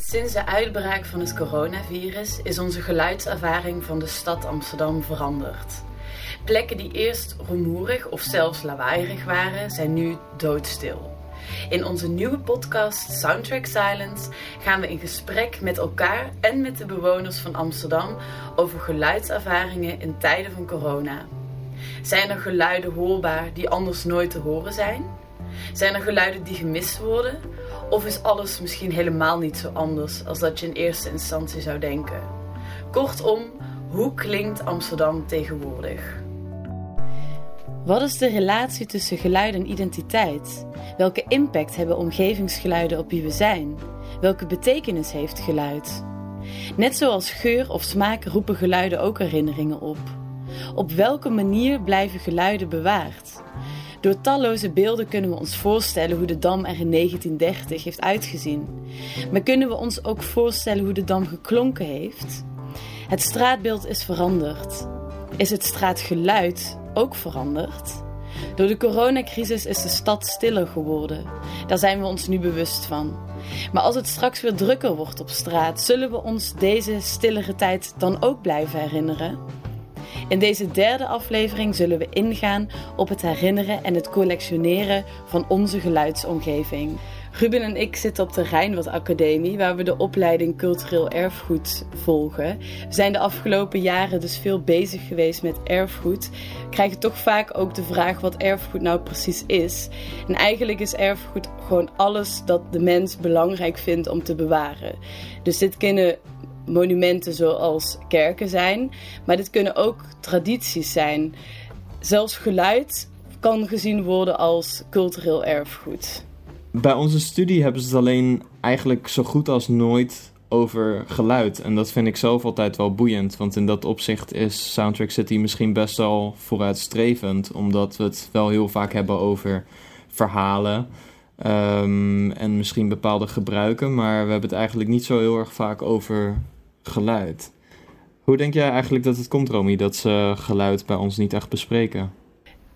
Sinds de uitbraak van het coronavirus is onze geluidservaring van de stad Amsterdam veranderd. Plekken die eerst rumoerig of zelfs lawaaierig waren, zijn nu doodstil. In onze nieuwe podcast Soundtrack Silence gaan we in gesprek met elkaar en met de bewoners van Amsterdam over geluidservaringen in tijden van corona. Zijn er geluiden hoorbaar die anders nooit te horen zijn? Zijn er geluiden die gemist worden? Of is alles misschien helemaal niet zo anders als dat je in eerste instantie zou denken? Kortom, hoe klinkt Amsterdam tegenwoordig? Wat is de relatie tussen geluid en identiteit? Welke impact hebben omgevingsgeluiden op wie we zijn? Welke betekenis heeft geluid? Net zoals geur of smaak roepen geluiden ook herinneringen op. Op welke manier blijven geluiden bewaard? Door talloze beelden kunnen we ons voorstellen hoe de dam er in 1930 heeft uitgezien. Maar kunnen we ons ook voorstellen hoe de dam geklonken heeft? Het straatbeeld is veranderd. Is het straatgeluid ook veranderd? Door de coronacrisis is de stad stiller geworden. Daar zijn we ons nu bewust van. Maar als het straks weer drukker wordt op straat, zullen we ons deze stillere tijd dan ook blijven herinneren? In deze derde aflevering zullen we ingaan op het herinneren en het collectioneren van onze geluidsomgeving. Ruben en ik zitten op de Rijnwald Academie, waar we de opleiding Cultureel Erfgoed volgen. We zijn de afgelopen jaren dus veel bezig geweest met erfgoed. We krijgen toch vaak ook de vraag wat erfgoed nou precies is. En eigenlijk is erfgoed gewoon alles dat de mens belangrijk vindt om te bewaren. Dus dit kunnen monumenten zoals kerken zijn, maar dit kunnen ook tradities zijn. Zelfs geluid kan gezien worden als cultureel erfgoed. Bij onze studie hebben ze het alleen eigenlijk zo goed als nooit over geluid. En dat vind ik zelf altijd wel boeiend. Want in dat opzicht is Soundtrack City misschien best wel vooruitstrevend. Omdat we het wel heel vaak hebben over verhalen. Um, en misschien bepaalde gebruiken. Maar we hebben het eigenlijk niet zo heel erg vaak over geluid. Hoe denk jij eigenlijk dat het komt, Romy, dat ze geluid bij ons niet echt bespreken?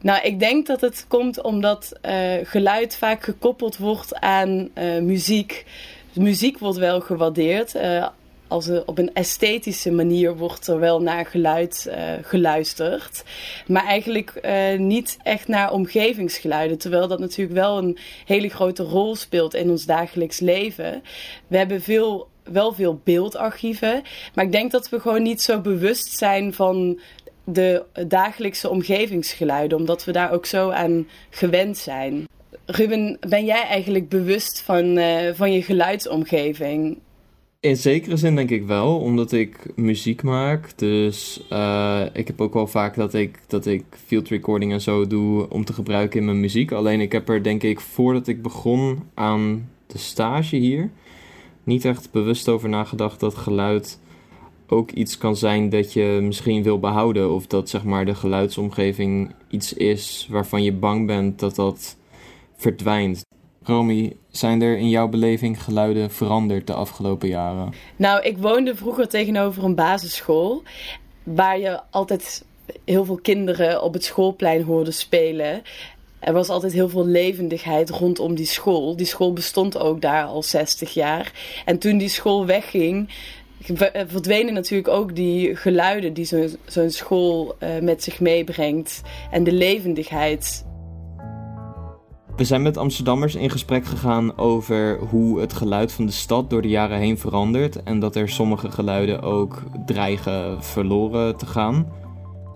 Nou, ik denk dat het komt omdat uh, geluid vaak gekoppeld wordt aan uh, muziek. muziek wordt wel gewaardeerd. Uh, als er op een esthetische manier wordt er wel naar geluid geluisterd. Maar eigenlijk niet echt naar omgevingsgeluiden. Terwijl dat natuurlijk wel een hele grote rol speelt in ons dagelijks leven. We hebben veel wel veel beeldarchieven. Maar ik denk dat we gewoon niet zo bewust zijn van de dagelijkse omgevingsgeluiden, omdat we daar ook zo aan gewend zijn. Ruben, ben jij eigenlijk bewust van, uh, van je geluidsomgeving? In zekere zin denk ik wel, omdat ik muziek maak. Dus uh, ik heb ook wel vaak dat ik, dat ik field recording en zo doe om te gebruiken in mijn muziek. Alleen ik heb er denk ik voordat ik begon aan de stage hier, niet echt bewust over nagedacht dat geluid ook iets kan zijn dat je misschien wil behouden. Of dat zeg maar de geluidsomgeving iets is waarvan je bang bent dat dat verdwijnt. Romy, zijn er in jouw beleving geluiden veranderd de afgelopen jaren? Nou, ik woonde vroeger tegenover een basisschool waar je altijd heel veel kinderen op het schoolplein hoorde spelen. Er was altijd heel veel levendigheid rondom die school. Die school bestond ook daar al 60 jaar. En toen die school wegging, verdwenen natuurlijk ook die geluiden die zo'n zo school uh, met zich meebrengt. En de levendigheid. We zijn met Amsterdammers in gesprek gegaan over hoe het geluid van de stad door de jaren heen verandert. En dat er sommige geluiden ook dreigen verloren te gaan.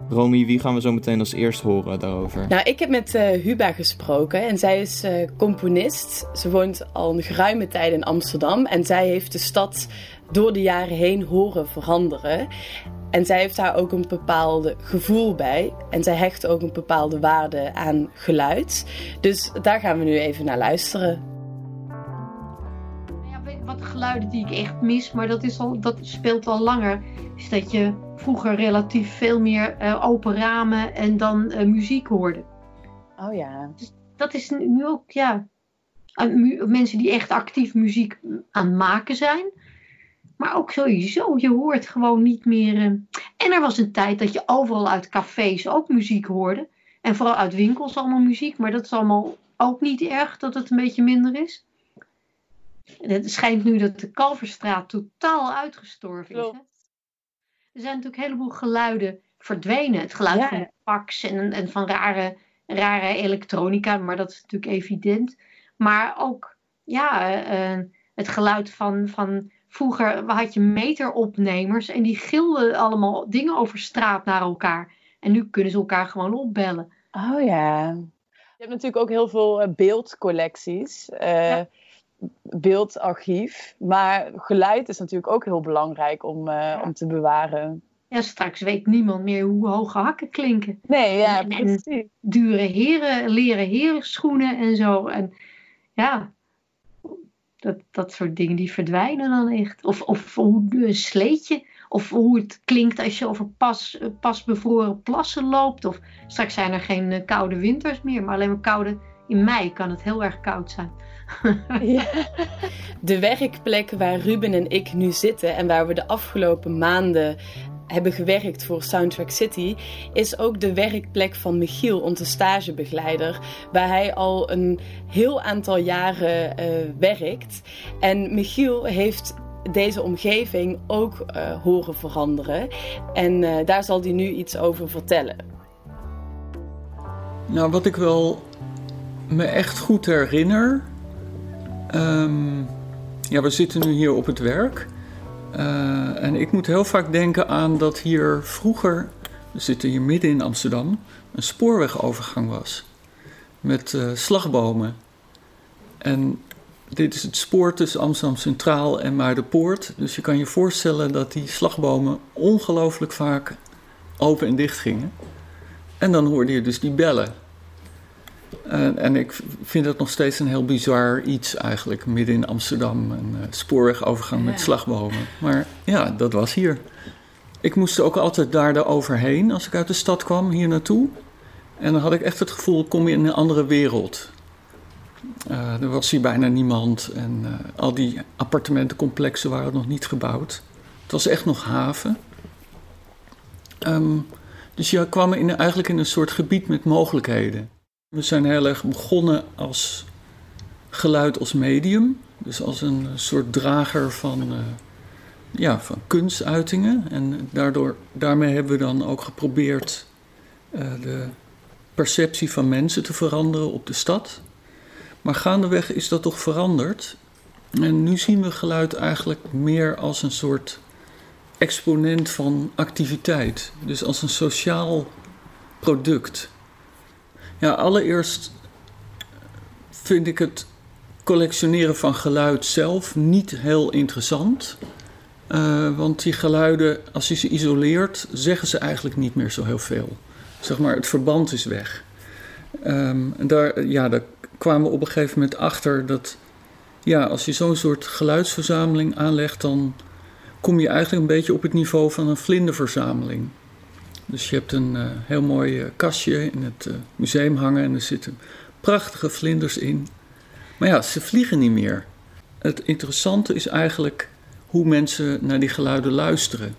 Romy, wie gaan we zo meteen als eerst horen daarover? Nou, ik heb met uh, Huba gesproken en zij is uh, componist. Ze woont al een geruime tijd in Amsterdam en zij heeft de stad door de jaren heen horen veranderen. En zij heeft daar ook een bepaalde gevoel bij. En zij hecht ook een bepaalde waarde aan geluid. Dus daar gaan we nu even naar luisteren. Wat geluiden die ik echt mis, maar dat, is al, dat speelt al langer. Is dat je vroeger relatief veel meer uh, open ramen en dan uh, muziek hoorde. Oh ja. Dus dat is nu ook, ja. Mensen die echt actief muziek aan het maken zijn. Maar ook sowieso, je hoort gewoon niet meer. Uh... En er was een tijd dat je overal uit cafés ook muziek hoorde. En vooral uit winkels allemaal muziek. Maar dat is allemaal ook niet erg dat het een beetje minder is. Het schijnt nu dat de Kalverstraat totaal uitgestorven is. Hè? Er zijn natuurlijk een heleboel geluiden verdwenen. Het geluid van fax en, en van rare, rare elektronica, maar dat is natuurlijk evident. Maar ook ja, uh, het geluid van, van vroeger had je meteropnemers en die gilden allemaal dingen over straat naar elkaar. En nu kunnen ze elkaar gewoon opbellen. Oh ja. Je hebt natuurlijk ook heel veel uh, beeldcollecties. Uh, Beeldarchief. Maar geluid is natuurlijk ook heel belangrijk om, uh, om te bewaren. Ja, straks weet niemand meer hoe hoge hakken klinken. Nee, ja, en, precies. dure heren, leren herenschoenen en zo. En ja, dat, dat soort dingen die verdwijnen dan echt. Of, of hoe een sleetje. Of hoe het klinkt als je over pas, pas bevroren plassen loopt. Of straks zijn er geen eh, koude winters meer, maar alleen maar koude. In mei kan het heel erg koud zijn. ja. De werkplek waar Ruben en ik nu zitten en waar we de afgelopen maanden hebben gewerkt voor Soundtrack City, is ook de werkplek van Michiel, onze stagebegeleider, waar hij al een heel aantal jaren uh, werkt. En Michiel heeft deze omgeving ook uh, horen veranderen. En uh, daar zal hij nu iets over vertellen. Nou, wat ik wel me echt goed herinner. Um, ja, we zitten nu hier op het werk. Uh, en ik moet heel vaak denken aan dat hier vroeger, we zitten hier midden in Amsterdam, een spoorwegovergang was. Met uh, slagbomen. En dit is het spoor tussen Amsterdam Centraal en Muiderpoort. Dus je kan je voorstellen dat die slagbomen ongelooflijk vaak open en dicht gingen. En dan hoorde je dus die bellen. En, en ik vind dat nog steeds een heel bizar iets eigenlijk, midden in Amsterdam. Een uh, spoorwegovergang ja. met slagbomen. Maar ja, dat was hier. Ik moest ook altijd daar overheen als ik uit de stad kwam, hier naartoe. En dan had ik echt het gevoel, kom je in een andere wereld. Uh, er was hier bijna niemand en uh, al die appartementencomplexen waren nog niet gebouwd. Het was echt nog haven. Um, dus je kwam in, eigenlijk in een soort gebied met mogelijkheden. We zijn heel erg begonnen als geluid als medium, dus als een soort drager van, uh, ja, van kunstuitingen. En daardoor, daarmee hebben we dan ook geprobeerd uh, de perceptie van mensen te veranderen op de stad. Maar gaandeweg is dat toch veranderd. En nu zien we geluid eigenlijk meer als een soort exponent van activiteit. Dus als een sociaal product. Ja, allereerst vind ik het collectioneren van geluid zelf niet heel interessant. Uh, want die geluiden, als je ze isoleert, zeggen ze eigenlijk niet meer zo heel veel. Zeg maar, het verband is weg. En daar, ja, daar kwamen we op een gegeven moment achter dat ja, als je zo'n soort geluidsverzameling aanlegt, dan kom je eigenlijk een beetje op het niveau van een vlinderverzameling. Dus je hebt een uh, heel mooi uh, kastje in het uh, museum hangen en er zitten prachtige vlinders in. Maar ja, ze vliegen niet meer. Het interessante is eigenlijk hoe mensen naar die geluiden luisteren.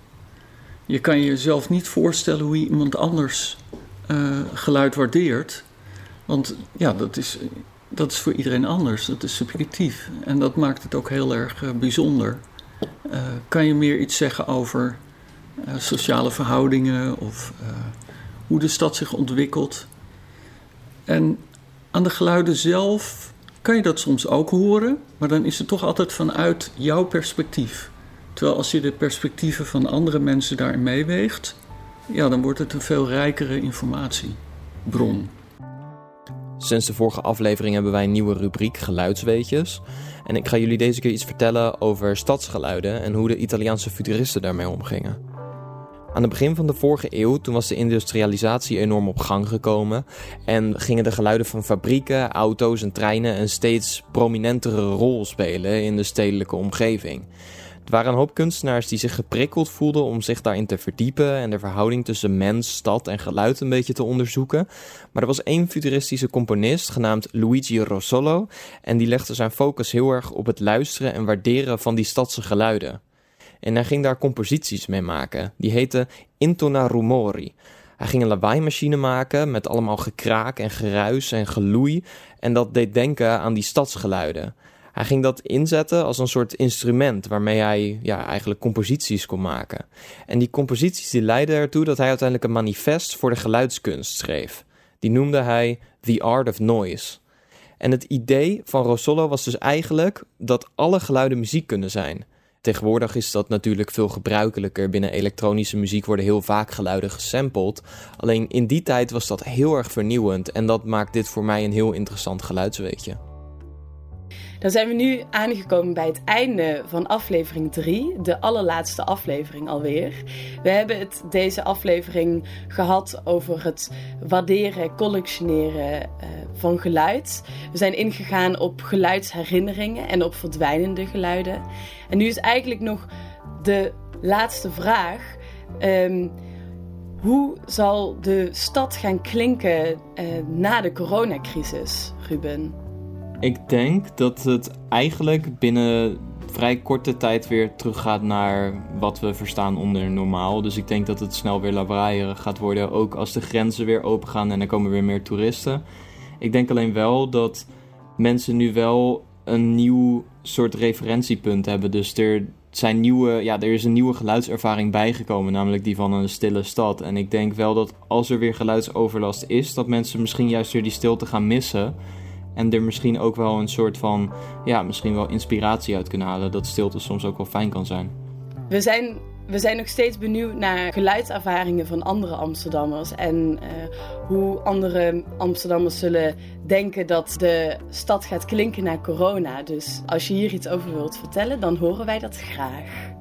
Je kan jezelf niet voorstellen hoe iemand anders geluid waardeert. Want ja, dat is, dat is voor iedereen anders. Dat is subjectief. En dat maakt het ook heel erg bijzonder. kan je meer iets zeggen over sociale verhoudingen of uh, hoe de stad zich ontwikkelt. En aan de geluiden zelf kan je dat soms ook horen, maar dan is het toch altijd vanuit jouw perspectief. Terwijl als je de perspectieven van andere mensen daarin meeweegt, ja, dan wordt het een veel rijkere informatiebron. Sinds de vorige aflevering hebben wij een nieuwe rubriek Geluidsweetjes. En ik ga jullie deze keer iets vertellen over stadsgeluiden en hoe de Italiaanse futuristen daarmee omgingen. Aan het begin van de vorige eeuw, toen was de industrialisatie enorm op gang gekomen en gingen de geluiden van fabrieken, auto's en treinen een steeds prominentere rol spelen in de stedelijke omgeving. Er waren een hoop kunstenaars die zich geprikkeld voelden om zich daarin te verdiepen en de verhouding tussen mens, stad en geluid een beetje te onderzoeken. Maar er was één futuristische componist genaamd Luigi Rossolo en die legde zijn focus heel erg op het luisteren en waarderen van die stadse geluiden. En hij ging daar composities mee maken. Die heette Intona Rumori. Hij ging een lawaaimachine maken met allemaal gekraak en geruis en geloei. En dat deed denken aan die stadsgeluiden. Hij ging dat inzetten als een soort instrument waarmee hij ja, eigenlijk composities kon maken. En die composities die leidden ertoe dat hij uiteindelijk een manifest voor de geluidskunst schreef. Die noemde hij The Art of Noise. En het idee van Rosollo was dus eigenlijk dat alle geluiden muziek kunnen zijn. Tegenwoordig is dat natuurlijk veel gebruikelijker. Binnen elektronische muziek worden heel vaak geluiden gesampled. Alleen in die tijd was dat heel erg vernieuwend en dat maakt dit voor mij een heel interessant geluidsweetje. Dan zijn we nu aangekomen bij het einde van aflevering 3, de allerlaatste aflevering alweer. We hebben het deze aflevering gehad over het waarderen, collectioneren uh, van geluid. We zijn ingegaan op geluidsherinneringen en op verdwijnende geluiden. En nu is eigenlijk nog de laatste vraag. Um, hoe zal de stad gaan klinken uh, na de coronacrisis, Ruben? Ik denk dat het eigenlijk binnen vrij korte tijd weer teruggaat naar wat we verstaan onder normaal. Dus ik denk dat het snel weer lawaaier gaat worden, ook als de grenzen weer open gaan en er komen weer meer toeristen. Ik denk alleen wel dat mensen nu wel een nieuw soort referentiepunt hebben. Dus er, zijn nieuwe, ja, er is een nieuwe geluidservaring bijgekomen, namelijk die van een stille stad. En ik denk wel dat als er weer geluidsoverlast is, dat mensen misschien juist weer die stilte gaan missen. En er misschien ook wel een soort van, ja, misschien wel inspiratie uit kunnen halen. Dat stilte soms ook wel fijn kan zijn. We zijn, we zijn nog steeds benieuwd naar geluidservaringen van andere Amsterdammers. En uh, hoe andere Amsterdammers zullen denken dat de stad gaat klinken na corona. Dus als je hier iets over wilt vertellen, dan horen wij dat graag.